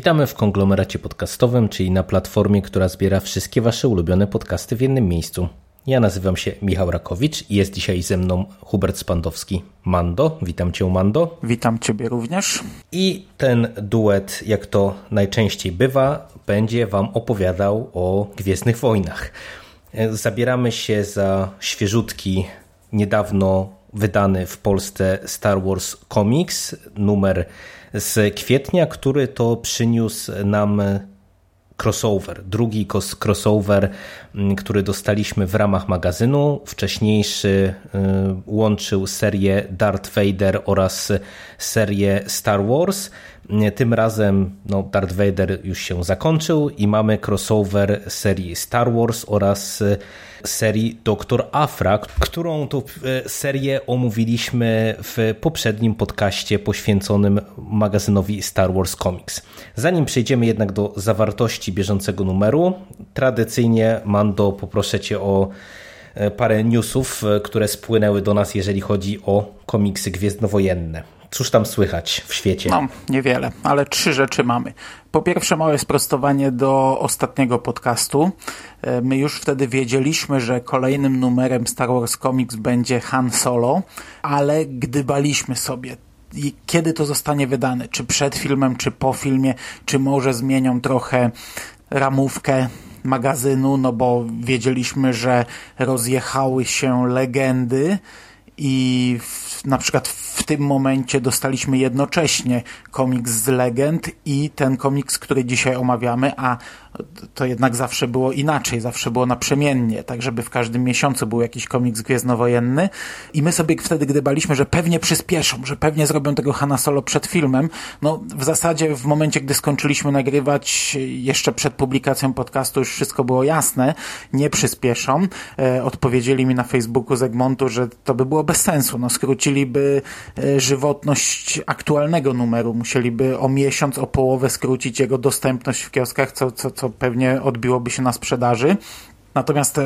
Witamy w konglomeracie podcastowym, czyli na platformie, która zbiera wszystkie Wasze ulubione podcasty w jednym miejscu. Ja nazywam się Michał Rakowicz i jest dzisiaj ze mną Hubert Spandowski. Mando, witam Cię Mando. Witam Ciebie również. I ten duet, jak to najczęściej bywa, będzie Wam opowiadał o Gwiezdnych Wojnach. Zabieramy się za świeżutki, niedawno wydany w Polsce Star Wars Comics, numer z kwietnia, który to przyniósł nam crossover, drugi crossover, który dostaliśmy w ramach magazynu. Wcześniejszy łączył serię Darth Vader oraz serię Star Wars. Tym razem no, Darth Vader już się zakończył i mamy crossover serii Star Wars oraz serii Doktor Afra, którą to serię omówiliśmy w poprzednim podcaście poświęconym magazynowi Star Wars Comics. Zanim przejdziemy jednak do zawartości bieżącego numeru, tradycyjnie Mando poproszę Cię o parę newsów, które spłynęły do nas, jeżeli chodzi o komiksy gwiezdnowojenne. Cóż tam słychać w świecie? No, niewiele, ale trzy rzeczy mamy. Po pierwsze, małe sprostowanie do ostatniego podcastu. My już wtedy wiedzieliśmy, że kolejnym numerem Star Wars Comics będzie Han Solo, ale gdybaliśmy sobie, kiedy to zostanie wydane, czy przed filmem, czy po filmie, czy może zmienią trochę ramówkę magazynu, no bo wiedzieliśmy, że rozjechały się legendy i w, na przykład w tym momencie dostaliśmy jednocześnie komiks z legend i ten komiks, który dzisiaj omawiamy, a to jednak zawsze było inaczej, zawsze było naprzemiennie, tak żeby w każdym miesiącu był jakiś komiks gwiezdnowojenny i my sobie wtedy gdybaliśmy, że pewnie przyspieszą, że pewnie zrobią tego Hanna Solo przed filmem. No w zasadzie w momencie, gdy skończyliśmy nagrywać jeszcze przed publikacją podcastu już wszystko było jasne, nie przyspieszą. E, odpowiedzieli mi na Facebooku z Egmontu, że to by było bez sensu, no skróciliby e, żywotność aktualnego numeru, musieliby o miesiąc, o połowę skrócić jego dostępność w kioskach, co, co, co pewnie odbiłoby się na sprzedaży. Natomiast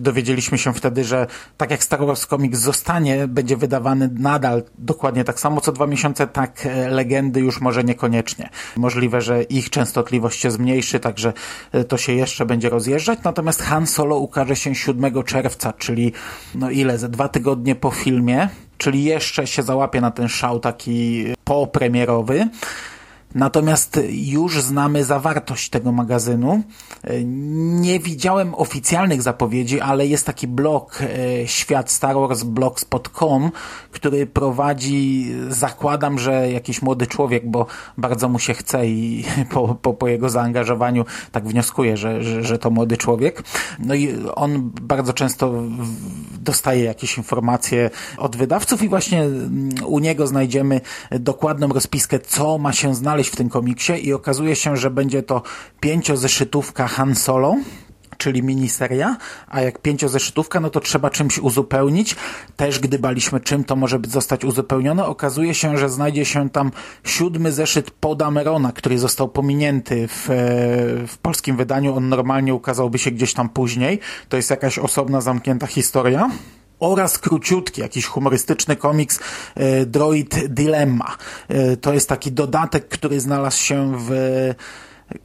dowiedzieliśmy się wtedy, że tak jak Star Wars Comics zostanie, będzie wydawany nadal dokładnie tak samo co dwa miesiące, tak legendy już może niekoniecznie. Możliwe, że ich częstotliwość się zmniejszy, także to się jeszcze będzie rozjeżdżać. Natomiast Han Solo ukaże się 7 czerwca, czyli no ile, ze dwa tygodnie po filmie, czyli jeszcze się załapie na ten szał taki popremierowy. Natomiast już znamy zawartość tego magazynu. Nie widziałem oficjalnych zapowiedzi, ale jest taki blog świat Star Wars blogspot.com, który prowadzi, zakładam, że jakiś młody człowiek, bo bardzo mu się chce i po, po, po jego zaangażowaniu tak wnioskuję, że, że, że to młody człowiek. No i on bardzo często dostaje jakieś informacje od wydawców i właśnie u niego znajdziemy dokładną rozpiskę, co ma się znaleźć w tym komiksie i okazuje się, że będzie to pięciozeszytówka Han Solo, czyli miniseria, a jak pięciozeszytówka, no to trzeba czymś uzupełnić. Też gdybaliśmy, czym to może zostać uzupełnione, okazuje się, że znajdzie się tam siódmy zeszyt Podamerona, który został pominięty w, w polskim wydaniu. On normalnie ukazałby się gdzieś tam później. To jest jakaś osobna, zamknięta historia oraz króciutki, jakiś humorystyczny komiks e, Droid Dilemma. E, to jest taki dodatek, który znalazł się w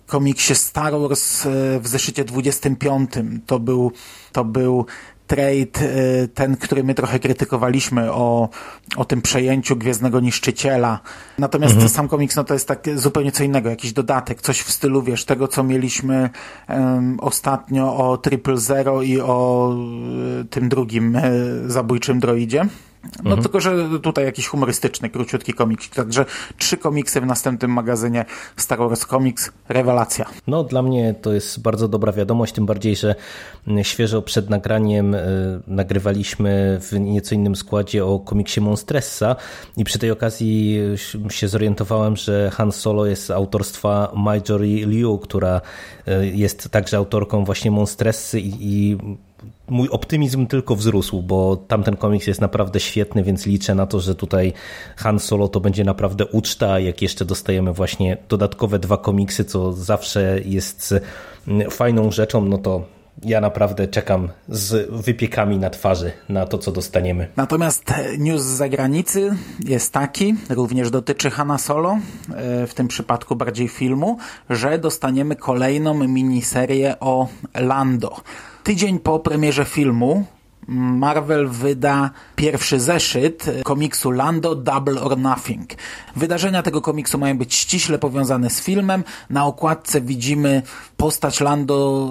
komiksie Star Wars e, w zeszycie 25. To był, to był trade, ten, który my trochę krytykowaliśmy o, o tym przejęciu Gwiezdnego Niszczyciela. Natomiast mhm. sam komiks, no to jest tak zupełnie co innego, jakiś dodatek, coś w stylu, wiesz, tego, co mieliśmy um, ostatnio o Triple Zero i o y, tym drugim y, zabójczym droidzie. No mhm. tylko, że tutaj jakiś humorystyczny, króciutki komiks. Także trzy komiksy w następnym magazynie Star Wars Comics. Rewelacja. No dla mnie to jest bardzo dobra wiadomość, tym bardziej, że świeżo przed nagraniem y, nagrywaliśmy w nieco innym składzie o komiksie Monstressa i przy tej okazji się zorientowałem, że Han Solo jest autorstwa Marjorie Liu, która y, jest także autorką właśnie Monstressy i, i mój optymizm tylko wzrósł, bo tamten komiks jest naprawdę świetny, więc liczę na to, że tutaj Han Solo to będzie naprawdę uczta, jak jeszcze dostajemy właśnie dodatkowe dwa komiksy, co zawsze jest mm, fajną rzeczą, no to ja naprawdę czekam z wypiekami na twarzy na to, co dostaniemy. Natomiast news z zagranicy jest taki, również dotyczy Hanna Solo, e, w tym przypadku bardziej filmu, że dostaniemy kolejną miniserię o Lando. Tydzień po premierze filmu Marvel wyda pierwszy zeszyt komiksu Lando Double or Nothing. Wydarzenia tego komiksu mają być ściśle powiązane z filmem. Na okładce widzimy postać Lando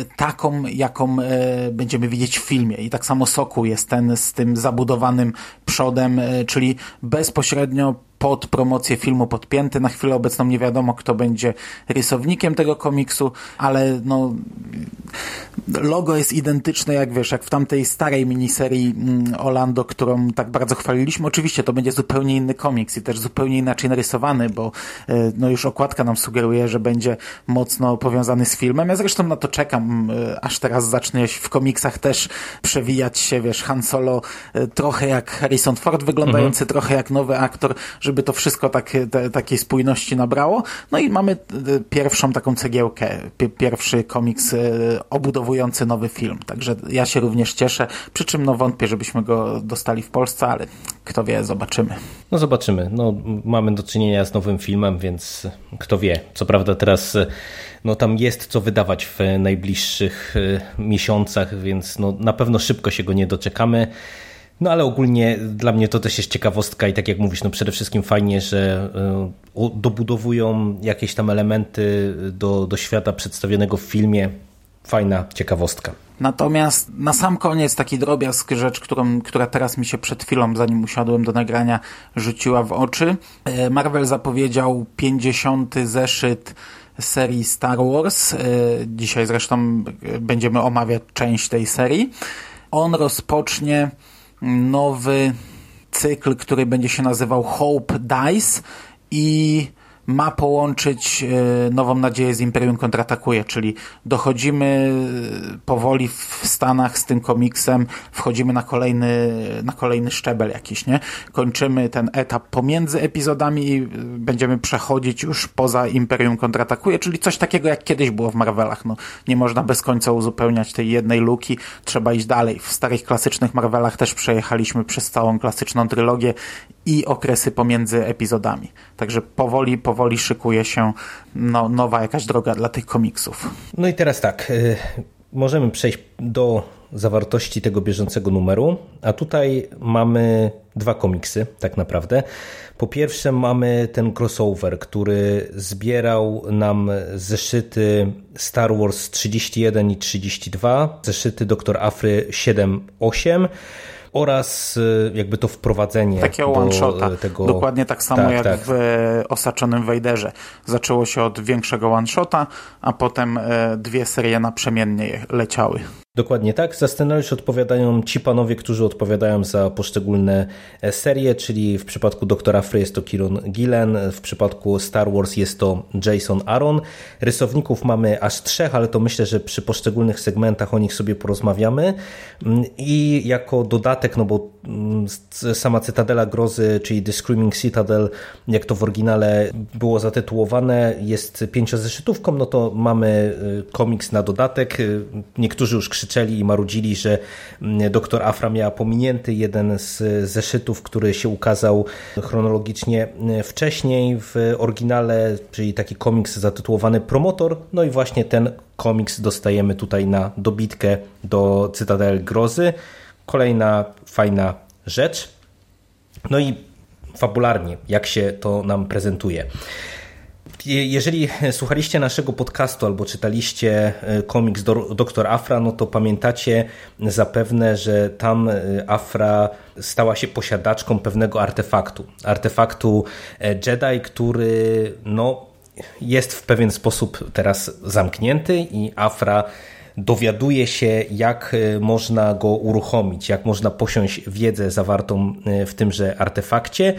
e, taką, jaką e, będziemy widzieć w filmie. I tak samo Soku jest ten z tym zabudowanym przodem, e, czyli bezpośrednio pod promocję filmu podpięty. Na chwilę obecną nie wiadomo, kto będzie rysownikiem tego komiksu, ale no, logo jest identyczne, jak wiesz, jak w tamtej starej miniserii mm, Orlando, którą tak bardzo chwaliliśmy. Oczywiście to będzie zupełnie inny komiks i też zupełnie inaczej narysowany, bo e, no już okładka nam sugeruje, że będzie mocno powiązany z filmem. Ja zresztą na to czekam, e, aż teraz zacznie w komiksach też przewijać się, wiesz, Han Solo e, trochę jak Harrison Ford wyglądający, mhm. trochę jak nowy aktor, żeby to wszystko tak, te, takiej spójności nabrało. No i mamy pierwszą taką cegiełkę, pierwszy komiks obudowujący nowy film. Także ja się również cieszę, przy czym no wątpię, żebyśmy go dostali w Polsce, ale kto wie, zobaczymy. No zobaczymy. No, mamy do czynienia z nowym filmem, więc kto wie. Co prawda teraz no, tam jest co wydawać w najbliższych e, miesiącach, więc no, na pewno szybko się go nie doczekamy. No ale ogólnie dla mnie to też jest ciekawostka i tak jak mówisz, no przede wszystkim fajnie, że e, dobudowują jakieś tam elementy do, do świata przedstawionego w filmie. Fajna ciekawostka. Natomiast na sam koniec taki drobiazg, rzecz, którą, która teraz mi się przed chwilą, zanim usiadłem do nagrania, rzuciła w oczy. E, Marvel zapowiedział 50. zeszyt serii Star Wars. E, dzisiaj zresztą będziemy omawiać część tej serii. On rozpocznie nowy cykl, który będzie się nazywał Hope Dice i ma połączyć e, Nową Nadzieję z Imperium Kontratakuje, czyli dochodzimy e, powoli w Stanach z tym komiksem, wchodzimy na kolejny, na kolejny szczebel jakiś, nie? Kończymy ten etap pomiędzy epizodami i e, będziemy przechodzić już poza Imperium Kontratakuje, czyli coś takiego jak kiedyś było w Marvelach. No, nie można bez końca uzupełniać tej jednej luki, trzeba iść dalej. W starych klasycznych Marvelach też przejechaliśmy przez całą klasyczną trylogię i okresy pomiędzy epizodami. Także powoli, powoli szykuje się no, nowa jakaś droga dla tych komiksów. No i teraz tak, y, możemy przejść do zawartości tego bieżącego numeru, a tutaj mamy dwa komiksy tak naprawdę. Po pierwsze mamy ten crossover, który zbierał nam zeszyty Star Wars 31 i 32, zeszyty Dr. Afry 7-8 oraz y, jakby to wprowadzenie Takiego one-shota. Tego... Dokładnie tak samo tak, jak tak. w e, Osaczonym Wejderze. Zaczęło się od większego one-shota, a potem e, dwie serie naprzemiennie leciały. Dokładnie tak. Za scenariusz odpowiadają ci panowie, którzy odpowiadają za poszczególne e, serie, czyli w przypadku Doktora Frey jest to Kieron Gillen, w przypadku Star Wars jest to Jason Aaron. Rysowników mamy aż trzech, ale to myślę, że przy poszczególnych segmentach o nich sobie porozmawiamy. Mm, I jako dodatek, no bo mm, sama Cytadela Grozy, czyli The Screaming Citadel, jak to w oryginale było zatytułowane, jest pięciozeszytówką, no to mamy y, komiks na dodatek. Y, niektórzy już krzyczeli i marudzili, że mm, doktor Afra miała pominięty jeden z zeszytów, który się ukazał chronologicznie mm, wcześniej w oryginale, czyli taki komiks zatytułowany Promotor. No i właśnie ten komiks dostajemy tutaj na dobitkę do Cytadel Grozy. Kolejna fajna rzecz. No i fabularnie, jak się to nam prezentuje. Jeżeli słuchaliście naszego podcastu albo czytaliście e, komiks Doktor Afra, no to pamiętacie zapewne, że tam e, Afra stała się posiadaczką pewnego artefaktu. Artefaktu e, Jedi, który no, jest w pewien sposób teraz zamknięty i Afra dowiaduje się, jak można go uruchomić, jak można posiąść wiedzę zawartą w tymże artefakcie.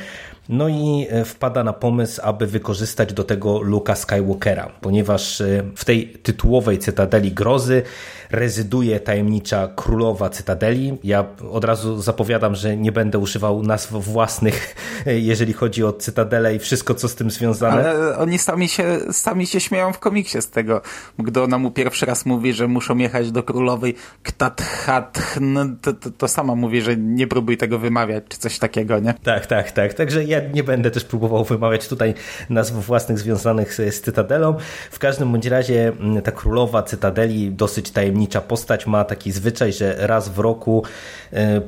No i e, wpada na pomysł, aby wykorzystać do tego Luka Skywalkera, ponieważ e, w tej tytułowej Cytadeli Grozy rezyduje tajemnicza królowa Cytadeli. Ja od razu zapowiadam, że nie będę używał nazw własnych, jeżeli chodzi o Cytadelę i wszystko, co z tym związane. Ale oni sami się, sami się śmieją w komiksie z tego, gdy ona mu pierwszy raz mówi, że muszą jechać do królowej Ktathatn, to, to, to sama mówi, że nie próbuj tego wymawiać, czy coś takiego, nie? Tak, tak, tak. Także ja nie będę też próbował wymawiać tutaj nazw własnych związanych z, z Cytadelą. W każdym bądź razie mm, ta królowa Cytadeli, dosyć tajemnicza postać, ma taki zwyczaj, że raz w roku e,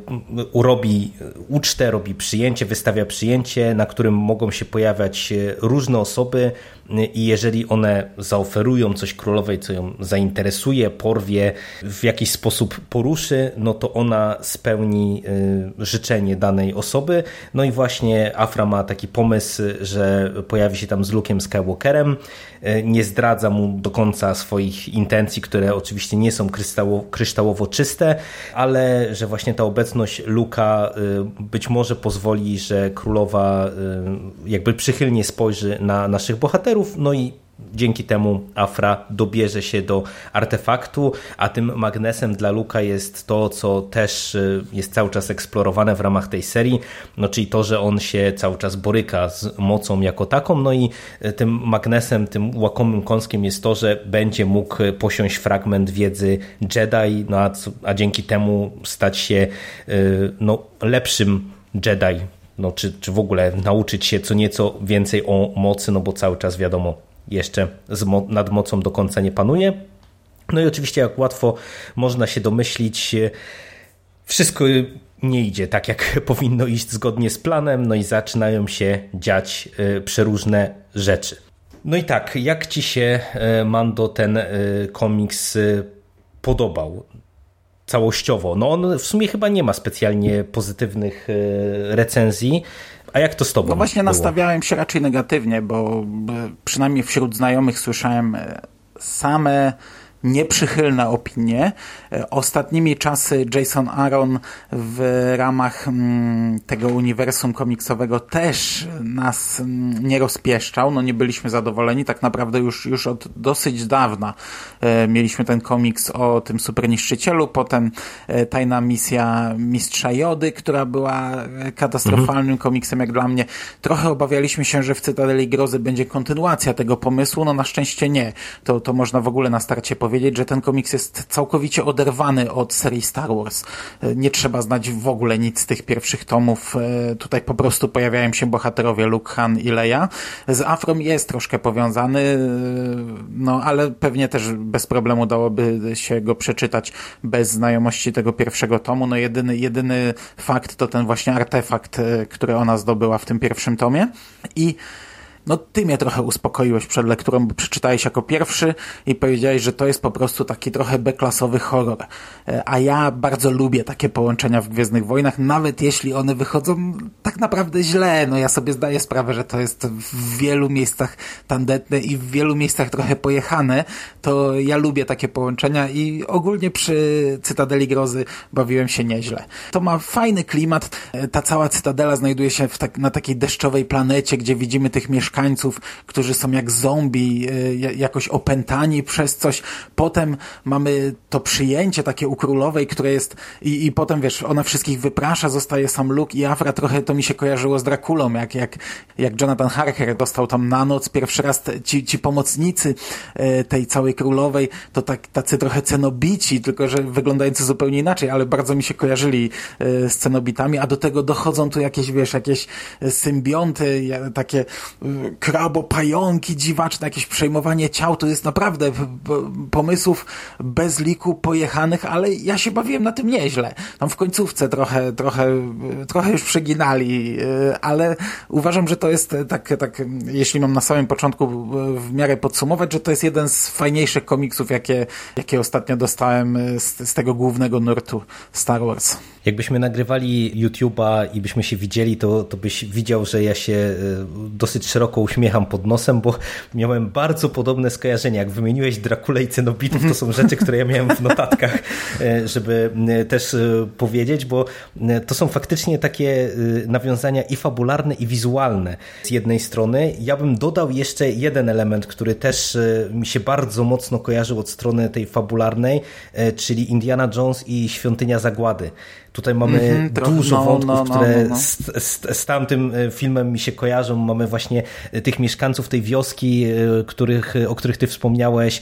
urobi ucztę, robi przyjęcie, wystawia przyjęcie, na którym mogą się pojawiać e, różne osoby, i jeżeli one zaoferują coś królowej, co ją zainteresuje, porwie, w jakiś sposób poruszy, no to ona spełni życzenie danej osoby. No i właśnie Afra ma taki pomysł, że pojawi się tam z Luke'em Skywalkerem, nie zdradza mu do końca swoich intencji, które oczywiście nie są kryształowo, kryształowo czyste, ale że właśnie ta obecność Luka y, być może pozwoli, że królowa jakby przychylnie spojrzy na naszych bohaterów, no i dzięki temu Afra dobierze się do artefaktu, a tym magnesem dla Luka jest to, co też y, jest cały czas eksplorowane w ramach tej serii, no czyli to, że on się cały czas boryka z mocą jako taką, no i y, tym magnesem, tym łakomym kąskiem jest to, że będzie mógł posiąść fragment wiedzy Jedi, no a, a dzięki temu stać się y, no, lepszym Jedi, no, czy, czy w ogóle nauczyć się co nieco więcej o mocy, no bo cały czas wiadomo, jeszcze nad mocą do końca nie panuje. No i oczywiście, jak łatwo można się domyślić, wszystko nie idzie tak, jak powinno iść zgodnie z planem, no i zaczynają się dziać y, przeróżne rzeczy. No i tak, jak ci się, y, Mando, ten komiks podobał? całościowo. No on w sumie chyba nie ma specjalnie pozytywnych e, recenzji. A jak to z tobą? No właśnie było? nastawiałem się raczej negatywnie, bo przynajmniej wśród znajomych słyszałem e, same nieprzychylne opinie. E, ostatnimi czasy Jason Aaron w ramach mm, tego uniwersum komiksowego też nas mm, nie rozpieszczał. No nie byliśmy zadowoleni. Tak naprawdę już, już od dosyć dawna e, mieliśmy ten komiks o tym superniszczycielu, potem e, tajna misja Mistrza Jody, która była katastrofalnym mhm. komiksem jak dla mnie. Trochę obawialiśmy się, że w Cytadeli Grozy będzie kontynuacja tego pomysłu. No na szczęście nie. To, to można w ogóle na starcie powiedzieć powiedzieć, że ten komiks jest całkowicie oderwany od serii Star Wars. E, nie trzeba znać w ogóle nic z tych pierwszych tomów. E, tutaj po prostu pojawiają się bohaterowie Luke, Han i Leia. Z Afrom jest troszkę powiązany, e, no ale pewnie też bez problemu dałoby się go przeczytać bez znajomości tego pierwszego tomu. No jedyny, jedyny fakt to ten właśnie artefakt, który ona zdobyła w tym pierwszym tomie. I no ty mnie trochę uspokoiłeś przed lekturą, bo przeczytałeś jako pierwszy i powiedziałeś, że to jest po prostu taki trochę B-klasowy horror. E, a ja bardzo lubię takie połączenia w Gwiezdnych Wojnach, nawet jeśli one wychodzą tak naprawdę źle. No ja sobie zdaję sprawę, że to jest w wielu miejscach tandetne i w wielu miejscach trochę pojechane, to ja lubię takie połączenia i ogólnie przy Cytadeli Grozy bawiłem się nieźle. To ma fajny klimat. E, ta cała Cytadela znajduje się tak, na takiej deszczowej planecie, gdzie widzimy tych mieszkańców mieszkańców, którzy są jak zombie, e, jakoś opętani przez coś. Potem mamy to przyjęcie takie u królowej, które jest i, i potem wiesz, ona wszystkich wyprasza, zostaje sam Luke i Afra. Trochę to mi się kojarzyło z Drakulą, jak, jak, jak Jonathan Harker dostał tam na noc pierwszy raz ci, ci pomocnicy e, tej całej królowej, to tak, tacy trochę cenobici, tylko że wyglądający zupełnie inaczej, ale bardzo mi się kojarzyli e, z cenobitami, a do tego dochodzą tu jakieś, wiesz, jakieś symbionty, takie krabo, pająki dziwaczne, jakieś przejmowanie ciał, to jest naprawdę pomysłów bez liku pojechanych, ale ja się bawiłem na tym nieźle. Tam w końcówce trochę, trochę, trochę już przeginali, y, ale uważam, że to jest tak, tak, jeśli mam na samym początku w miarę podsumować, że to jest jeden z fajniejszych komiksów, jakie, jakie ostatnio dostałem z, z tego głównego nurtu Star Wars. Jakbyśmy nagrywali YouTube'a i byśmy się widzieli, to, to byś widział, że ja się e, dosyć szeroko uśmiecham pod nosem, bo miałem bardzo podobne skojarzenia. Jak wymieniłeś Drakulę i Cenobitów, to są rzeczy, które ja miałem w notatkach, e, żeby e, też powiedzieć, bo to są faktycznie takie nawiązania i fabularne, i wizualne z jednej strony. Ja bym dodał jeszcze jeden element, który też mi się bardzo mocno kojarzył od strony tej fabularnej, czyli Indiana Jones i Świątynia Zagłady. Tutaj mamy mm -hmm, dużo no, wątków, no, no, które no, z, z, z, tamtym e, filmem mi się kojarzą. Mamy właśnie e, tych mieszkańców tej wioski, e, których, o których ty wspomniałeś.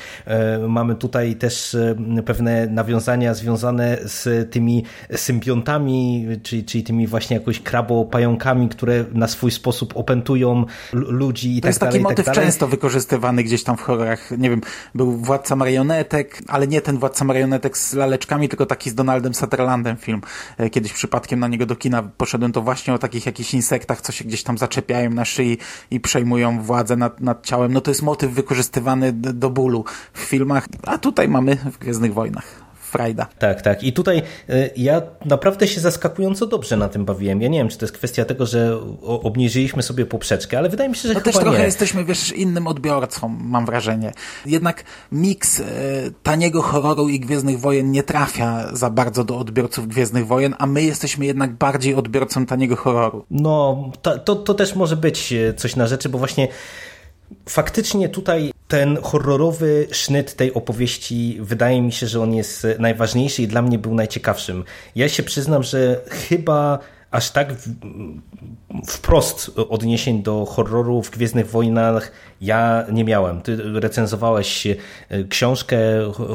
Mamy tutaj też pewne nawiązania związane z tymi symbiontami, czyli, czyli tymi właśnie jakoś krabopająkami, które na swój sposób opętują ludzi i to tak dalej. To jest taki tak motyw często wykorzystywany gdzieś tam w horrorach. Nie wiem, był Władca Marionetek, ale nie ten Władca Marionetek z laleczkami, tylko taki z Donaldem Sutherlandem film. E, kiedyś przypadkiem na niego do kina poszedłem, to właśnie o takich jakichś insektach, co się gdzieś tam zaczepiają na szyi i przejmują władzę nad, nad ciałem. No to jest motyw wykorzystywany do bólu w filmach, a tutaj mamy w Gwiezdnych Wojnach frajda. Tak, tak. I tutaj y, ja naprawdę się zaskakująco dobrze na tym bawiłem. Ja nie wiem, czy to jest kwestia tego, że obniżyliśmy sobie poprzeczkę, ale wydaje mi się, że no też trochę nie. jesteśmy, wiesz, innym odbiorcą, mam wrażenie. Jednak miks y, taniego horroru i Gwiezdnych Wojen nie trafia za bardzo do odbiorców Gwiezdnych Wojen, a my jesteśmy jednak bardziej odbiorcą taniego horroru. No, to, to, to też może być y, coś na rzeczy, bo właśnie faktycznie tutaj ten horrorowy sznyt tej opowieści wydaje mi się, że on jest najważniejszy i dla mnie był najciekawszym. Ja się przyznam, że chyba aż tak wprost odniesień do horroru w Gwiezdnych Wojnach ja nie miałem. Ty recenzowałeś e, książkę,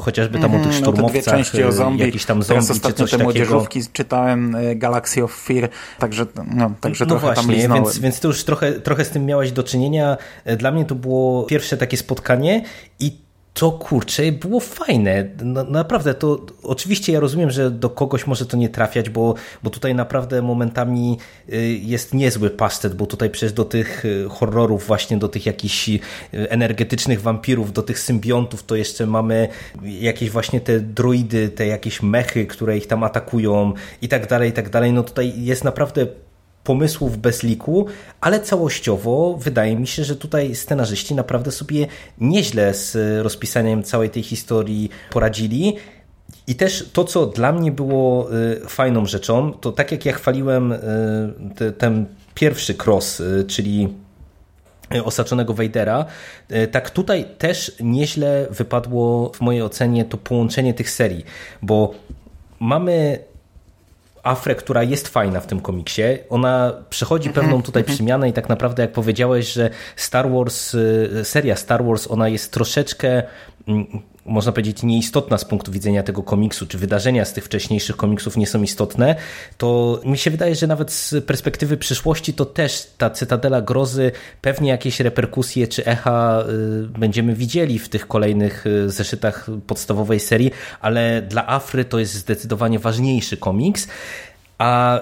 chociażby tam o tych szturmowcach, no, dwie części o zombie. jakiś tam zombie Teraz czy coś te młodzieżówki czytałem e, Galaxy of Fear, także, no, także no trochę właśnie, tam więc, więc to już trochę, trochę z tym miałeś do czynienia. Dla mnie to było pierwsze takie spotkanie i to kurczę, było fajne. No, naprawdę, to oczywiście ja rozumiem, że do kogoś może to nie trafiać, bo, bo tutaj naprawdę momentami y, jest niezły pasztet, bo tutaj przecież do tych y, horrorów, właśnie do tych jakichś y, energetycznych wampirów, do tych symbiontów, to jeszcze mamy jakieś właśnie te droidy, te jakieś mechy, które ich tam atakują i tak dalej, i tak dalej. No tutaj jest naprawdę pomysłów bez liku, ale całościowo wydaje mi się, że tutaj scenarzyści naprawdę sobie nieźle z rozpisaniem całej tej historii poradzili. I też to, co dla mnie było y, fajną rzeczą, to tak jak ja chwaliłem y, ten pierwszy cross, y, czyli osaczonego Vadera, tak tutaj też nieźle wypadło w mojej ocenie to połączenie tych serii, bo mamy Afrę, która jest fajna w tym komiksie. Ona przechodzi pewną tutaj mhm. przemianę i tak naprawdę jak powiedziałeś, że Star Wars, y, seria Star Wars, ona jest troszeczkę mm, można powiedzieć, nieistotna z punktu widzenia tego komiksu, czy wydarzenia z tych wcześniejszych komiksów nie są istotne, to mi się wydaje, że nawet z perspektywy przyszłości to też ta Cytadela Grozy pewnie jakieś reperkusje czy echa y, będziemy widzieli w tych kolejnych y, zeszytach podstawowej serii, ale dla Afry to jest zdecydowanie ważniejszy komiks, a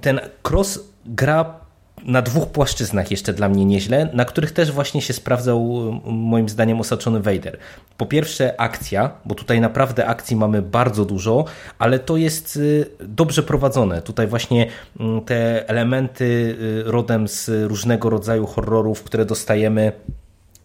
ten cross gra na dwóch płaszczyznach jeszcze dla mnie nieźle, na których też właśnie się sprawdzał moim zdaniem osaczony Vader. Po pierwsze akcja, bo tutaj naprawdę akcji mamy bardzo dużo, ale to jest y, dobrze prowadzone. Tutaj właśnie mm, te elementy y, rodem z różnego rodzaju horrorów, które dostajemy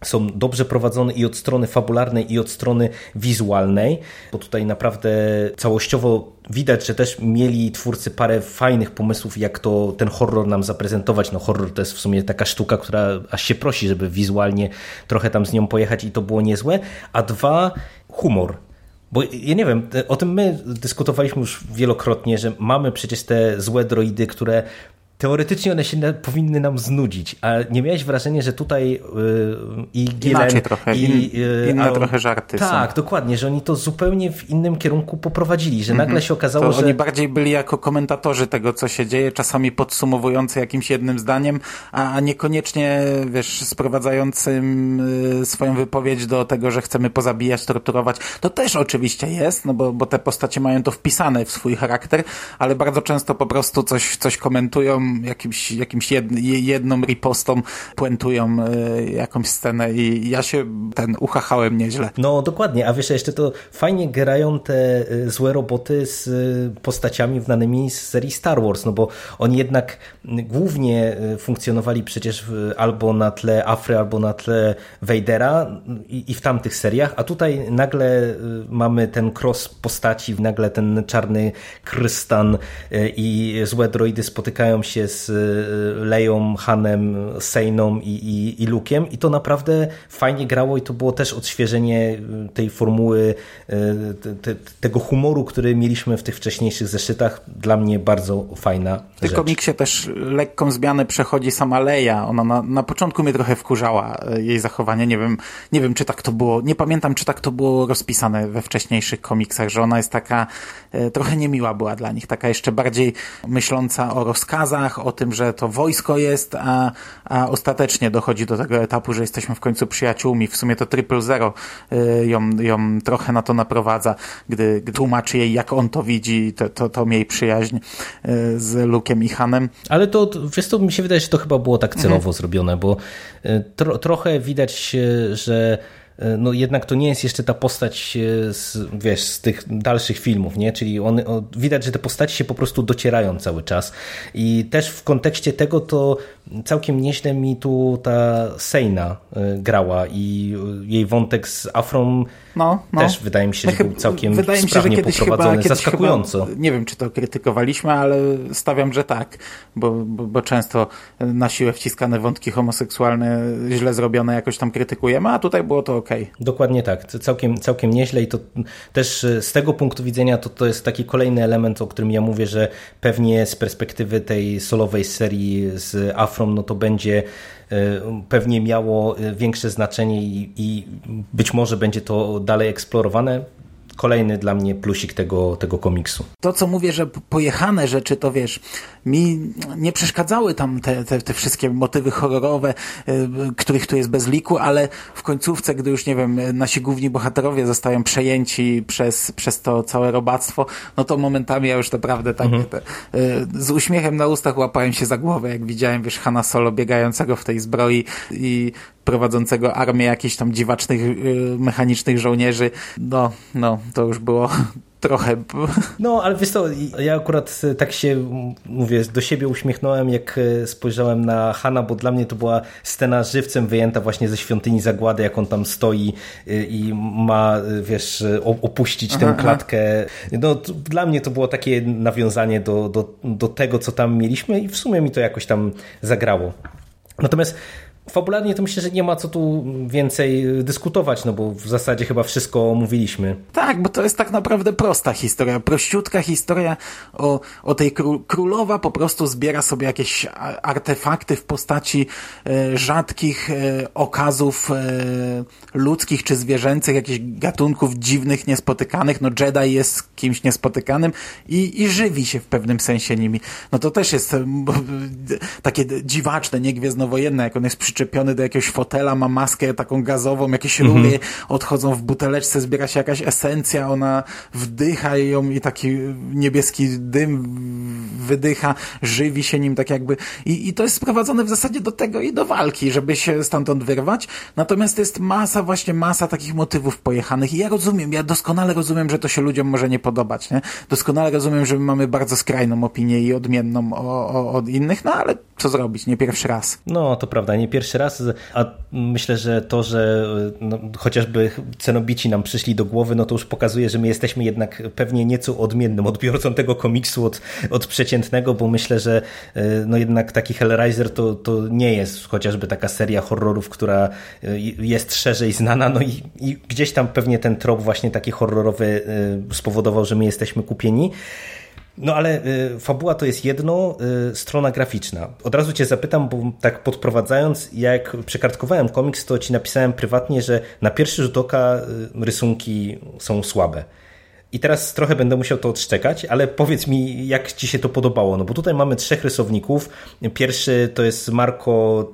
są dobrze prowadzone i od strony fabularnej, i od strony wizualnej, bo tutaj naprawdę całościowo widać, że też mieli twórcy parę fajnych pomysłów, jak to ten horror nam zaprezentować. No horror to jest w sumie taka sztuka, która aż się prosi, żeby wizualnie trochę tam z nią pojechać i to było niezłe. A dwa, humor. Bo ja nie wiem, o tym my dyskutowaliśmy już wielokrotnie, że mamy przecież te złe droidy, które teoretycznie one się na, powinny nam znudzić, a nie miałeś wrażenia, że tutaj yy, i Gillen trochę, i, yy, inne trochę żarty Tak, są. dokładnie, że oni to zupełnie w innym kierunku poprowadzili, że mm -hmm. nagle się okazało, to że... Oni bardziej byli jako komentatorzy tego, co się dzieje, czasami podsumowujący jakimś jednym zdaniem, a niekoniecznie, wiesz, sprowadzającym y, swoją wypowiedź do tego, że chcemy pozabijać, torturować. To też oczywiście jest, no bo, bo te postacie mają to wpisane w swój charakter, ale bardzo często po prostu coś, coś komentują, jakimś, jakimś jed, jedną ripostą puentują y, jakąś scenę i ja się ten uchachałem nieźle. No dokładnie, a wiesz, jeszcze to fajnie grają te y, złe roboty z postaciami wnanymi z serii Star Wars, no bo oni jednak głównie funkcjonowali przecież albo na tle Afry, albo na tle Vadera i, i w tamtych seriach, a tutaj nagle mamy ten cross postaci, nagle ten czarny krystan i złe droidy spotykają się z Leją, Hanem, Sejną i, i, i Luke'iem i to naprawdę fajnie grało i to było też odświeżenie tej formuły, te, te, tego humoru, który mieliśmy w tych wcześniejszych zeszytach. Dla mnie bardzo fajna W tym rzecz. komiksie też lekką zmianę przechodzi sama Leia. Ona na, na początku mnie trochę wkurzała jej zachowanie. Nie wiem, nie wiem, czy tak to było. Nie pamiętam, czy tak to było rozpisane we wcześniejszych komiksach, że ona jest taka trochę niemiła była dla nich, taka jeszcze bardziej myśląca o rozkazach, o tym, że to wojsko jest, a, a ostatecznie dochodzi do tego etapu, że jesteśmy w końcu przyjaciółmi. W sumie to Triple Zero e, ją, ją trochę na to naprowadza, gdy, gdy tłumaczy jej, jak on to widzi, to, to, to jej przyjaźń e, z Luke'em i Hanem. Ale to, wiesz to mi się wydaje, że to chyba było tak celowo mhm. zrobione, bo tro, trochę widać, że no jednak to nie jest jeszcze ta postać z, wiesz, z tych dalszych filmów, nie? Czyli on, widać, że te postaci się po prostu docierają cały czas i też w kontekście tego to całkiem nieźle mi tu ta Sejna grała i jej wątek z Afrą no, no. też wydaje mi się, że był całkiem wydaje mi się, że kiedyś poprowadzony, chyba, zaskakująco. Chyba, nie wiem, czy to krytykowaliśmy, ale stawiam, że tak, bo, bo, bo, często na siłę wciskane wątki homoseksualne źle zrobione jakoś tam krytykujemy, a tutaj było to ok. Dokładnie tak, całkiem, całkiem nieźle i to też z tego punktu widzenia to, to jest taki kolejny element, o którym ja mówię, że pewnie z perspektywy tej solowej serii z Afrą, no to będzie pewnie miało większe znaczenie i, i być może będzie to dalej eksplorowane kolejny dla mnie plusik tego, tego komiksu. To, co mówię, że pojechane rzeczy, to wiesz, mi nie przeszkadzały tam te, te, te wszystkie motywy horrorowe, y, których tu jest bez liku, ale w końcówce, gdy już, nie wiem, nasi główni bohaterowie zostają przejęci przez, przez to całe robactwo, no to momentami ja już naprawdę tak mhm. te, y, z uśmiechem na ustach łapałem się za głowę, jak widziałem, wiesz, Hanna Solo biegającego w tej zbroi i prowadzącego armię jakichś tam dziwacznych, y, mechanicznych żołnierzy. No, no, to już było trochę. No, ale wiesz co, ja akurat tak się, mówię, do siebie uśmiechnąłem, jak e, spojrzałem na Hanna, bo dla mnie to była scena żywcem wyjęta właśnie ze Świątyni Zagłady, jak on tam stoi i ma, wiesz, opuścić aha, tę klatkę. No, dla mnie to było takie nawiązanie do, do, do tego, co tam mieliśmy i w sumie mi to jakoś tam zagrało. Natomiast Fabularnie to myślę, że nie ma co tu więcej dyskutować, no bo w zasadzie chyba wszystko omówiliśmy. Tak, bo to jest tak naprawdę prosta historia, prościutka historia o, o tej królowa po prostu zbiera sobie jakieś artefakty w postaci e, rzadkich e, okazów e, ludzkich czy zwierzęcych, jakichś gatunków dziwnych, niespotykanych. No Jedi jest kimś niespotykanym i, i żywi się w pewnym sensie nimi. No to też jest takie dziwaczne, niegwiezdnowojenne, jak on jest przy przyczepiony do jakiegoś fotela, ma maskę taką gazową, jakieś rury mhm. odchodzą w buteleczce, zbiera się jakaś esencja, ona wdycha ją i taki niebieski dym wydycha, żywi się nim tak jakby i, i to jest sprowadzone w zasadzie do tego i do walki, żeby się stamtąd wyrwać. Natomiast jest masa, właśnie masa takich motywów pojechanych i ja rozumiem, ja doskonale rozumiem, że to się ludziom może nie podobać, nie? Doskonale rozumiem, że my mamy bardzo skrajną opinię i odmienną o, o, od innych, no ale co zrobić, nie pierwszy raz. No, to prawda, nie pierwszy raz, a myślę, że to, że no, chociażby cenobici nam przyszli do głowy, no to już pokazuje, że my jesteśmy jednak pewnie nieco odmiennym odbiorcą tego komiksu od, od przeciętnego, bo myślę, że e, no jednak taki Hellraiser to, to nie jest chociażby taka seria horrorów, która e, jest szerzej znana, no i, i gdzieś tam pewnie ten trop właśnie taki horrorowy e, spowodował, że my jesteśmy kupieni. No ale y, fabuła to jest jedno, y, strona graficzna. Od razu cię zapytam, bo tak podprowadzając, jak przekartkowałem komiks, to ci napisałem prywatnie, że na pierwszy rzut oka y, rysunki są słabe. I teraz trochę będę musiał to odszczekać, ale powiedz mi, jak ci się to podobało? No bo tutaj mamy trzech rysowników. Pierwszy to jest Marco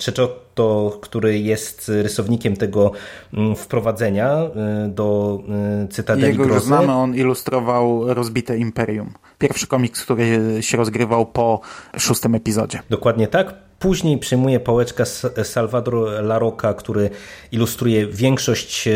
Cecotto, który jest rysownikiem tego mm, wprowadzenia y, do y, Cytadeli Jego Grozy. znamy, on ilustrował Rozbite Imperium. Pierwszy komiks, który się rozgrywał po szóstym epizodzie. Dokładnie tak. Później przejmuje pałeczka S- Salvador Laroca, który ilustruje większość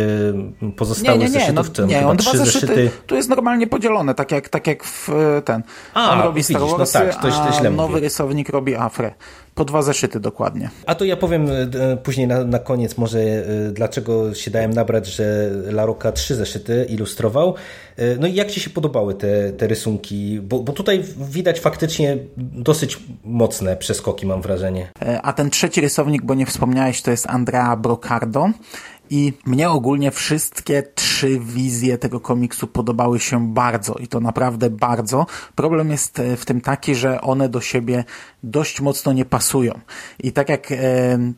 Nie, pozostałych nie, nie, no, zeszytów. to nie on dwa trzy zeszyty, tu jest normalnie podzielone, tak jak, tak jak w ten. A, on robi widzisz, Star no Warsy, tak, to źle- a nowy mówię. rysownik robi Afrę. Po dwa zeszyty dokładnie. A to ja powiem e, później na, na koniec może e, dlaczego się dałem nabrać, że Laroca trzy zeszyty ilustrował. E, No i jak Ci się podobały te, te rysunki? Bo, bo tutaj widać faktycznie dosyć mocne przeskoki mam wrażenie. E, A ten trzeci rysownik, bo nie wspomniałeś, to jest Andrea Brocardo. I mnie ogólnie wszystkie trzy wizje tego komiksu podobały się bardzo i to naprawdę bardzo. Problem jest e, w tym taki, że one do siebie dość mocno nie pasują. I tak jak e,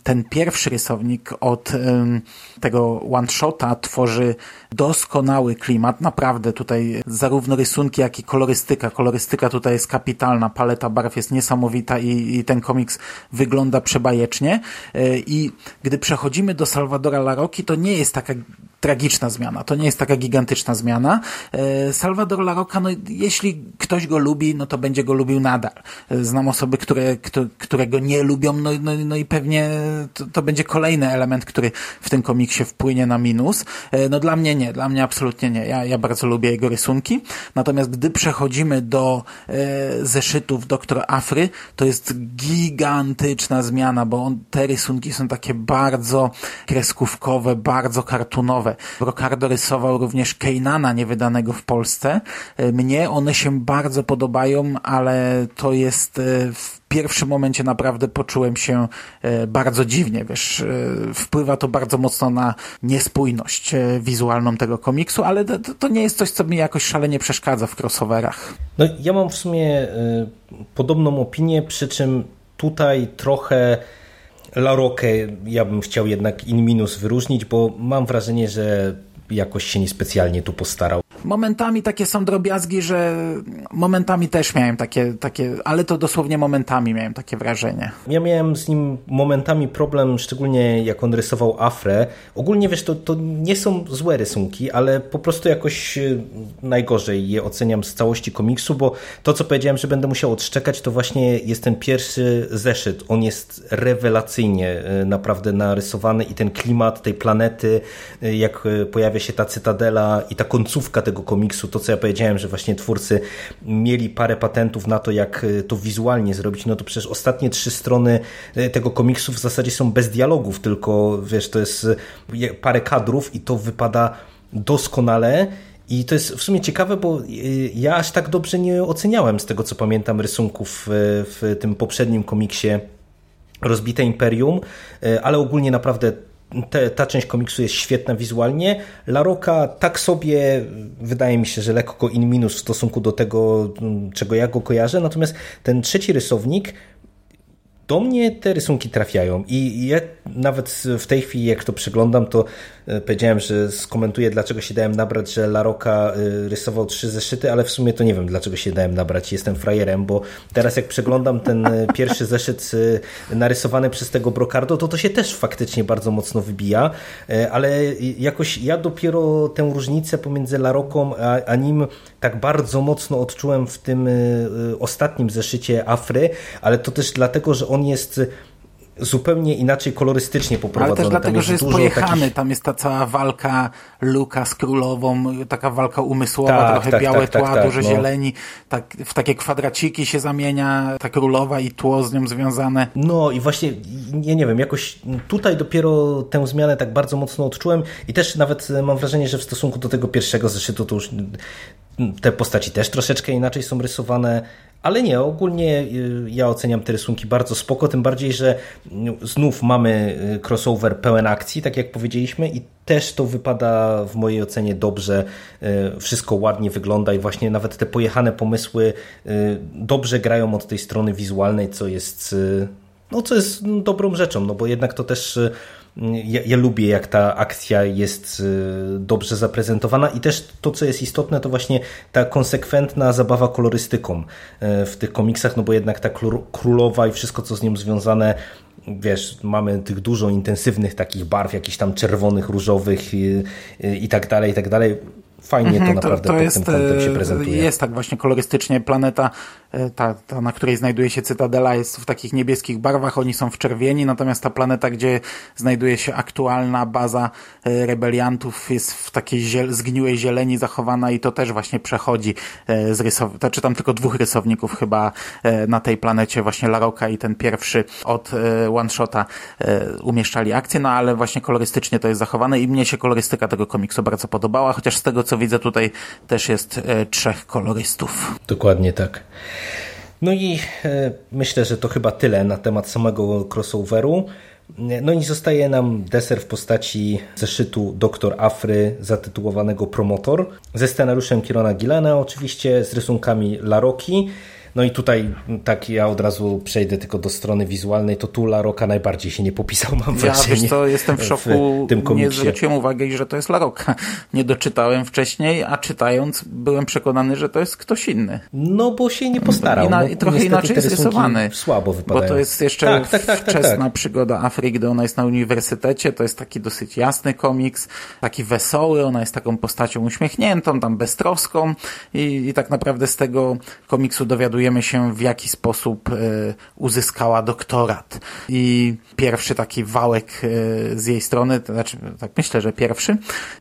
ten pierwszy rysownik od e, tego one-shota tworzy doskonały klimat, naprawdę tutaj zarówno rysunki, jak i kolorystyka. Kolorystyka tutaj jest kapitalna, paleta barw jest niesamowita i, i ten komiks wygląda przebajecznie. I gdy przechodzimy do Salvadora Laroki, to nie jest taka tragiczna zmiana, to nie jest taka gigantyczna zmiana. E, Salvador Laroca, no jeśli ktoś go lubi, no to będzie go lubił nadal. E, Znam osoby, które, które, które go nie lubią, no, no, no i pewnie to, to będzie kolejny element, który w tym komiksie wpłynie na minus. E, No dla mnie nie, dla mnie absolutnie nie. Ja, ja bardzo lubię jego rysunki. Natomiast gdy przechodzimy do e, zeszytów Doktor Afry, to jest gigantyczna zmiana, bo on, te rysunki są takie bardzo kreskówkowe, bardzo kartunowe. Brocardo rysował również Keinana, niewydanego w Polsce. E, Mnie one się bardzo podobają, ale to jest e, w pierwszym momencie naprawdę poczułem się e, bardzo dziwnie, wiesz, wpływa to bardzo mocno na niespójność wizualną tego komiksu, ale to, to nie jest coś, co mi jakoś szalenie przeszkadza w crossoverach. No ja mam w sumie podobną opinię, przy czym tutaj trochę Larokę ja bym chciał jednak in minus wyróżnić, bo mam wrażenie, że jakoś się niespecjalnie tu postarał. Momentami takie są drobiazgi, że momentami też miałem takie, takie, ale to dosłownie momentami miałem takie wrażenie. Ja miałem z nim momentami problem, szczególnie jak on rysował Afrę. Ogólnie wiesz, to, to nie są złe rysunki, ale po prostu jakoś y, najgorzej je oceniam z całości komiksu, bo to, co powiedziałem, że będę musiał odszczekać, to właśnie jest ten pierwszy zeszyt. On jest rewelacyjnie y, naprawdę narysowany i ten klimat tej planety, y, jak y, pojawia się ta cytadela i ta końcówka tego komiksu, to co ja powiedziałem, że właśnie twórcy mieli parę patentów na to, jak y, to wizualnie zrobić, no to przecież ostatnie trzy strony y, tego komiksu w zasadzie są bez dialogów, tylko wiesz, to jest je- parę kadrów i to wypada doskonale. I to jest w sumie ciekawe, bo ja aż tak dobrze nie oceniałem z tego, co pamiętam rysunków w tym poprzednim komiksie Rozbite Imperium, ale ogólnie naprawdę te, ta część komiksu jest świetna wizualnie. Laroka tak sobie, wydaje mi się, że lekko in minus w stosunku do tego, mm, czego ja go kojarzę, natomiast ten trzeci rysownik do mnie te rysunki trafiają i ja nawet w tej chwili, jak to przeglądam, to e, powiedziałem, że skomentuję, dlaczego się dałem nabrać, że Laroka e, rysował trzy zeszyty, ale w sumie to nie wiem, dlaczego się dałem nabrać. Jestem frajerem, bo teraz jak przeglądam ten e, pierwszy zeszyt narysowany przez tego Brocardo, to to się też faktycznie bardzo mocno wybija, ale jakoś ja dopiero tę różnicę pomiędzy Laroką a, a nim tak bardzo mocno odczułem w tym ostatnim zeszycie Afry, ale to też dlatego, że on jest zupełnie inaczej kolorystycznie Ale poprowadzony. też Tam dlatego, jest że jest pojechany, takich- tam jest ta cała walka Luka z królową, taka walka umysłowa, Tak, trochę tak, białe tak, tak, tła, tak, duże no. zieleni, tak, w takie kwadraciki się zamienia ta królowa i tło z nią związane. No i właśnie, nie, nie wiem, jakoś tutaj dopiero tę zmianę tak bardzo mocno odczułem i też nawet mam wrażenie, że w stosunku do tego pierwszego zeszytu to już te postaci też troszeczkę inaczej są rysowane, Ale nie, ogólnie y, ja oceniam te rysunki bardzo spoko, tym bardziej, że y, znów mamy y, crossover pełen akcji, tak jak powiedzieliśmy i też to wypada w mojej ocenie dobrze, wszystko ładnie wygląda i właśnie nawet te pojechane pomysły dobrze grają od tej strony wizualnej, co jest no co jest dobrą rzeczą, no bo jednak to też ja, ja, lubię, jak ta akcja jest y, dobrze zaprezentowana i też to, co jest istotne, to właśnie ta konsekwentna zabawa kolorystyką y, w tych komiksach, no bo jednak ta królowa i wszystko, co z nią związane, wiesz, mamy tych dużo intensywnych takich barw, jakichś tam czerwonych, różowych i, y, i tak dalej, i tak dalej fajnie to mhm, naprawdę to, to pod jest, tym kątem się prezentuje. Jest tak właśnie kolorystycznie. Planeta, e, ta, ta, na której znajduje się Cytadela jest w takich niebieskich barwach, oni są w czerwieni, natomiast ta planeta, gdzie znajduje się aktualna baza e, rebeliantów jest w takiej ziel zgniłej zieleni zachowana i to też właśnie przechodzi e, z rysowników, to czytam tylko dwóch rysowników chyba na tej planecie, właśnie Laroka i ten pierwszy od one-shota umieszczali akcję, no ale właśnie kolorystycznie to jest zachowane i mnie się kolorystyka tego komiksu bardzo podobała, chociaż z tego co widzę tutaj też jest e, trzech kolorystów. Dokładnie tak. No i e, myślę, że to chyba tyle na temat samego crossoveru. No i zostaje nam deser w postaci zeszytu Doktor Afry zatytułowanego Promotor ze scenariuszem Kirona Gillana oczywiście, z rysunkami Laroki. No i tutaj tak ja od razu przejdę tylko do strony wizualnej, to tu La Roca najbardziej się nie popisał, mam ja, wrażenie. Wiesz co, jestem w szoku, w tym nie zwróciłem uwagi, że to jest La Roca. Nie doczytałem wcześniej, a czytając byłem przekonany, że to jest ktoś inny. No bo się nie postarał. Ina, no, trochę inaczej jest rysowany. Słabo wypadają. Bo to jest jeszcze tak, tak, tak, tak wczesna tak, przygoda Afryki, gdy ona jest na uniwersytecie, to jest taki dosyć jasny komiks, taki wesoły, ona jest taką postacią uśmiechniętą, tam beztroską i, i tak naprawdę z tego komiksu dowiaduje dowiadujemy się, w jaki sposób e, uzyskała doktorat. I pierwszy taki wałek e, z jej strony, to znaczy, tak myślę, że pierwszy.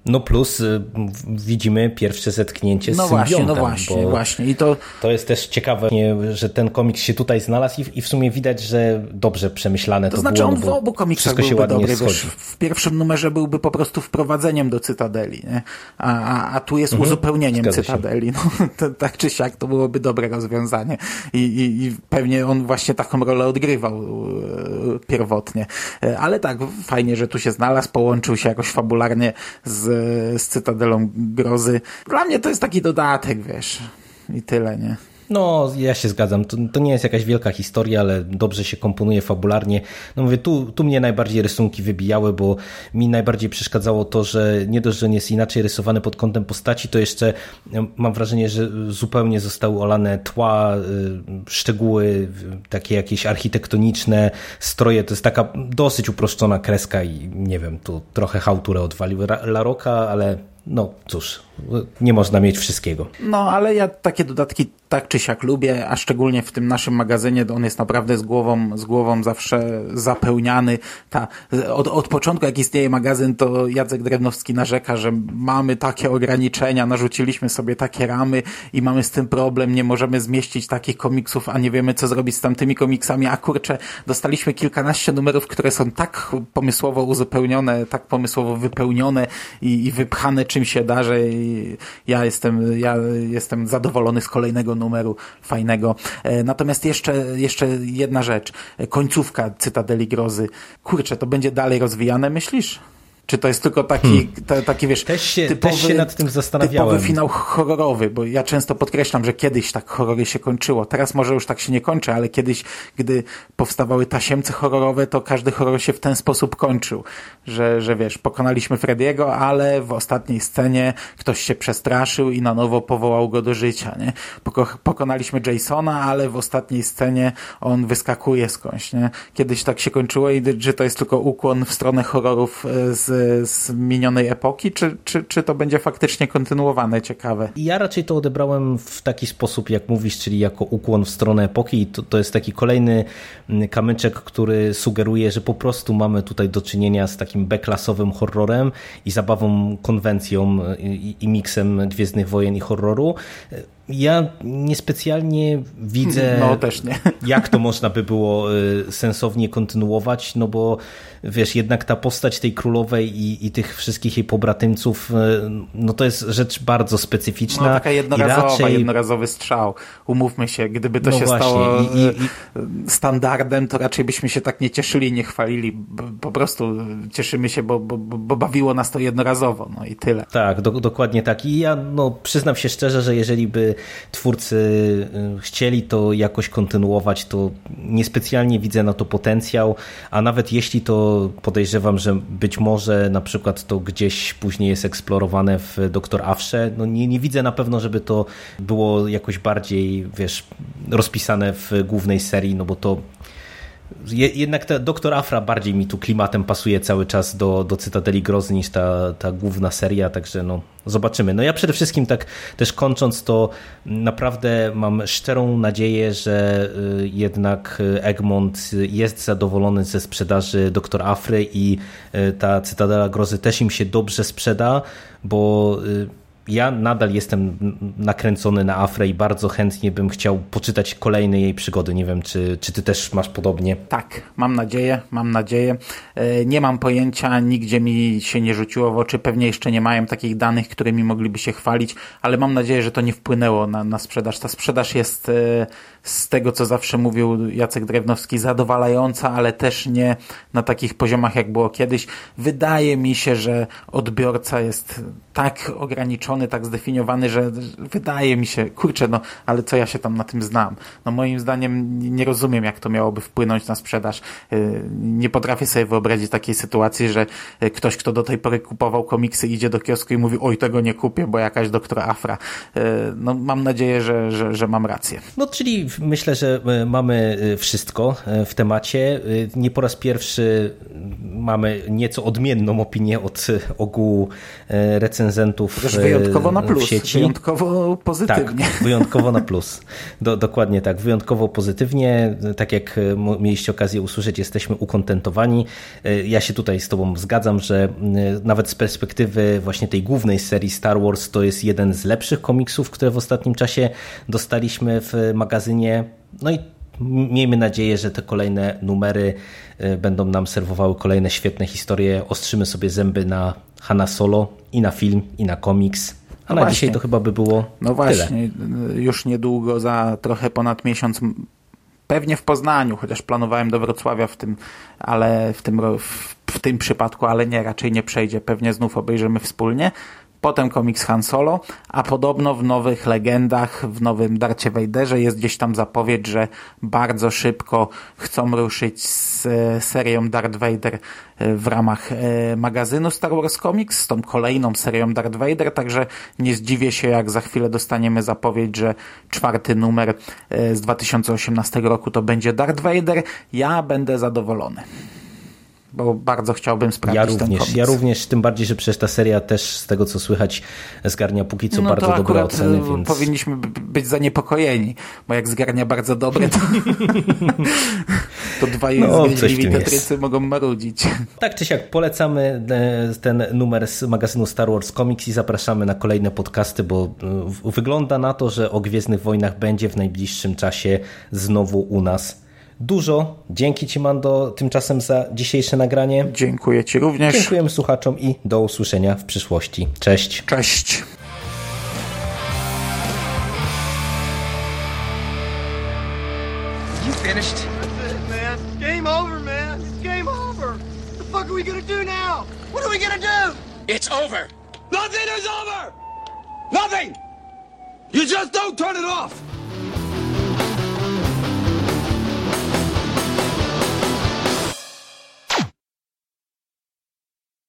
No plus e, widzimy pierwsze zetknięcie z No właśnie, no właśnie, właśnie. I to... to jest też ciekawe, że ten komiks się tutaj znalazł i, w sumie widać, że dobrze przemyślane to, to znaczy było. on w obu komiksach byłby dobry. Wiesz, w pierwszym numerze byłby po prostu wprowadzeniem do Cytadeli, nie? A, a, a tu jest mhm, uzupełnieniem Cytadeli. No, to, tak czy siak to byłoby dobre rozwiązanie. I, i, i pewnie on właśnie taką rolę odgrywał e, pierwotnie. E, ale tak, fajnie, że tu się znalazł, połączył się jakoś fabularnie z, z Cytadelą Grozy. Dla mnie to jest taki dodatek, wiesz. I tyle, nie? No, ja się zgadzam. To, to, nie jest jakaś wielka historia, ale dobrze się komponuje fabularnie. No mówię, tu, tu mnie najbardziej rysunki wybijały, bo mi najbardziej przeszkadzało to, że nie dość, że nie jest inaczej rysowany pod kątem postaci, to jeszcze mam wrażenie, że zupełnie zostały olane tła, y, szczegóły, takie jakieś architektoniczne, stroje. To jest taka dosyć uproszczona kreska i nie wiem, tu trochę hałturę odwalił Laroka, ale no cóż, nie można mieć wszystkiego. No, ale ja takie dodatki tak czy siak lubię, a szczególnie w tym naszym magazynie on jest naprawdę z głową, z głową zawsze zapełniany. Ta, od, od początku jak istnieje magazyn, to Jacek Drewnowski narzeka, że mamy takie ograniczenia, narzuciliśmy sobie takie ramy i mamy z tym problem, nie możemy zmieścić takich komiksów, a nie wiemy co zrobić z tamtymi komiksami, a kurczę, dostaliśmy kilkanaście numerów, które są tak pomysłowo uzupełnione, tak pomysłowo wypełnione i, i wypchane czym się da, że ja jestem, ja jestem zadowolony z kolejnego numeru fajnego. E, natomiast jeszcze, jeszcze jedna rzecz. Końcówka Cytadeli Grozy. Kurczę, to będzie dalej rozwijane, myślisz? Czy to jest tylko taki, hmm. taki wiesz, też się, typowy, też się nad tym zastanawiałem. typowy finał horrorowy, bo ja często podkreślam, że kiedyś tak horrory się kończyło. Teraz może już tak się nie kończy, ale kiedyś, gdy powstawały tasiemce horrorowe, to każdy horror się w ten sposób kończył, że, że wiesz, pokonaliśmy Frediego, ale w ostatniej scenie ktoś się przestraszył i na nowo powołał go do życia, nie? Pokonaliśmy Jasona, ale w ostatniej scenie on wyskakuje skądś, nie? Kiedyś tak się kończyło i że to jest tylko ukłon w stronę horrorów e, z minionej epoki, czy, czy, czy to będzie faktycznie kontynuowane? Ciekawe. Ja raczej to odebrałem w taki sposób, jak mówisz, czyli jako ukłon w stronę epoki to, to jest taki kolejny mm, kamyczek, który sugeruje, że po prostu mamy tutaj do czynienia z takim beklasowym horrorem i zabawą konwencją i, i miksem Gwiezdnych Wojen i horroru Ja niespecjalnie widzę, No nie. jak to można by było y, sensownie kontynuować, no bo wiesz, jednak ta postać tej królowej i, i tych wszystkich jej pobratymców, y, no to jest rzecz bardzo specyficzna. No taka jednorazowa, raczej... jednorazowy strzał. Umówmy się, gdyby to No się właśnie, stało i- i- e, standardem, to raczej byśmy się tak nie cieszyli, nie chwalili. Po prostu cieszymy się, bo, bo, bo bo bawiło nas to jednorazowo, no i tyle. Tak, do, dokładnie tak. I ja no, przyznam się szczerze, że jeżeli by twórcy y, chcieli to jakoś kontynuować, to niespecjalnie widzę na to potencjał, a nawet jeśli to podejrzewam, że być może na przykład to gdzieś później jest eksplorowane w Doktor Afrze, no nie, nie widzę na pewno, żeby to było jakoś bardziej, wiesz, rozpisane w głównej serii, no bo to jednak ta Doktor Afra bardziej mi tu klimatem pasuje cały czas do, do Cytadeli Grozy niż ta, ta główna seria, także no zobaczymy. No ja przede wszystkim tak też kończąc to naprawdę mam szczerą nadzieję, że y, jednak Egmont jest zadowolony ze sprzedaży Doktor Afry i y, ta Cytadela Grozy też im się dobrze sprzeda, bo y, ja nadal jestem nakręcony na Afrę i bardzo chętnie bym chciał poczytać kolejne jej przygody. Nie wiem, czy, czy ty też masz podobnie. Tak, mam nadzieję, mam nadzieję. E, Nie mam pojęcia, nigdzie mi się nie rzuciło w oczy, pewnie jeszcze nie mają takich danych, którymi mogliby się chwalić, ale mam nadzieję, że to nie wpłynęło na, na sprzedaż. Ta sprzedaż jest e, z tego, co zawsze mówił Jacek Drewnowski, zadowalająca, ale też nie na takich poziomach, jak było kiedyś. Wydaje mi się, że odbiorca jest tak ograniczony, tak zdefiniowany, że wydaje mi się, kurczę, no, ale co ja się tam na tym znam? No moim zdaniem nie rozumiem, jak to miałoby wpłynąć na sprzedaż. Yy, Nie potrafię sobie wyobrazić takiej sytuacji, że yy, ktoś, kto do tej pory kupował komiksy, idzie do kiosku i mówi, oj, tego nie kupię, bo jakaś doktora Afra. Yy, No mam nadzieję, że, że, że mam rację. No, czyli myślę, że mamy wszystko w temacie. Nie po raz pierwszy mamy nieco odmienną opinię od e, ogółu e, recenzentów Też e, wyjątkowo na plus, sieci. wyjątkowo pozytywnie. Tak, wyjątkowo na plus. Do, dokładnie tak, wyjątkowo pozytywnie. Tak jak mieliście okazję usłyszeć, jesteśmy ukontentowani. Ja się tutaj z Tobą zgadzam, że nawet z perspektywy właśnie tej głównej serii Star Wars to jest jeden z lepszych komiksów, które w ostatnim czasie dostaliśmy w magazynie. No i miejmy nadzieję, że te kolejne numery e, będą nam serwowały kolejne świetne historie. Ostrzymy sobie zęby na Hanna Solo i na film, i na komiks. A No na właśnie. dzisiaj to chyba by było No tyle. właśnie, już niedługo, za trochę ponad miesiąc, pewnie w Poznaniu, chociaż planowałem do Wrocławia w tym, ale w tym, w, w tym przypadku, ale nie, raczej nie przejdzie. Pewnie znów obejrzymy wspólnie. Potem komiks Han Solo, a podobno w nowych legendach, w nowym Darcie Vaderze jest gdzieś tam zapowiedź, że bardzo szybko chcą ruszyć z e, serią Darth Vader e, w ramach e, magazynu Star Wars Comics, z tą kolejną serią Darth Vader, także nie zdziwię się, jak za chwilę dostaniemy zapowiedź, że czwarty numer z 2018 roku to będzie Darth Vader. Ja będę zadowolony. Bo bardzo chciałbym sprawdzić Ja ten również, komiks. ja również, tym bardziej, że przecież ta seria też z tego co słychać zgarnia póki co bardzo No to dobre oceny, e, więc powinniśmy być zaniepokojeni, bo jak zgarnia bardzo dobre, to, to dwaj No, zgryźliwi tetrycy mogą marudzić. tak czy siak polecamy e, ten numer z magazynu Star Wars Comics i zapraszamy na kolejne podcasty, bo e, wygląda na to, że o Gwiezdnych Wojnach będzie w najbliższym czasie znowu u nas dużo. Dzięki Ci Mando tymczasem za dzisiejsze nagranie. Dziękuję Ci również. Dziękujemy słuchaczom i do usłyszenia w przyszłości. Cześć. Cześć. You finished? That's it, man. Game over, man. It's game over. What the fuck are we gonna do now? What are we gonna do? It's over. Nothing is over! Nothing! You just don't turn it off!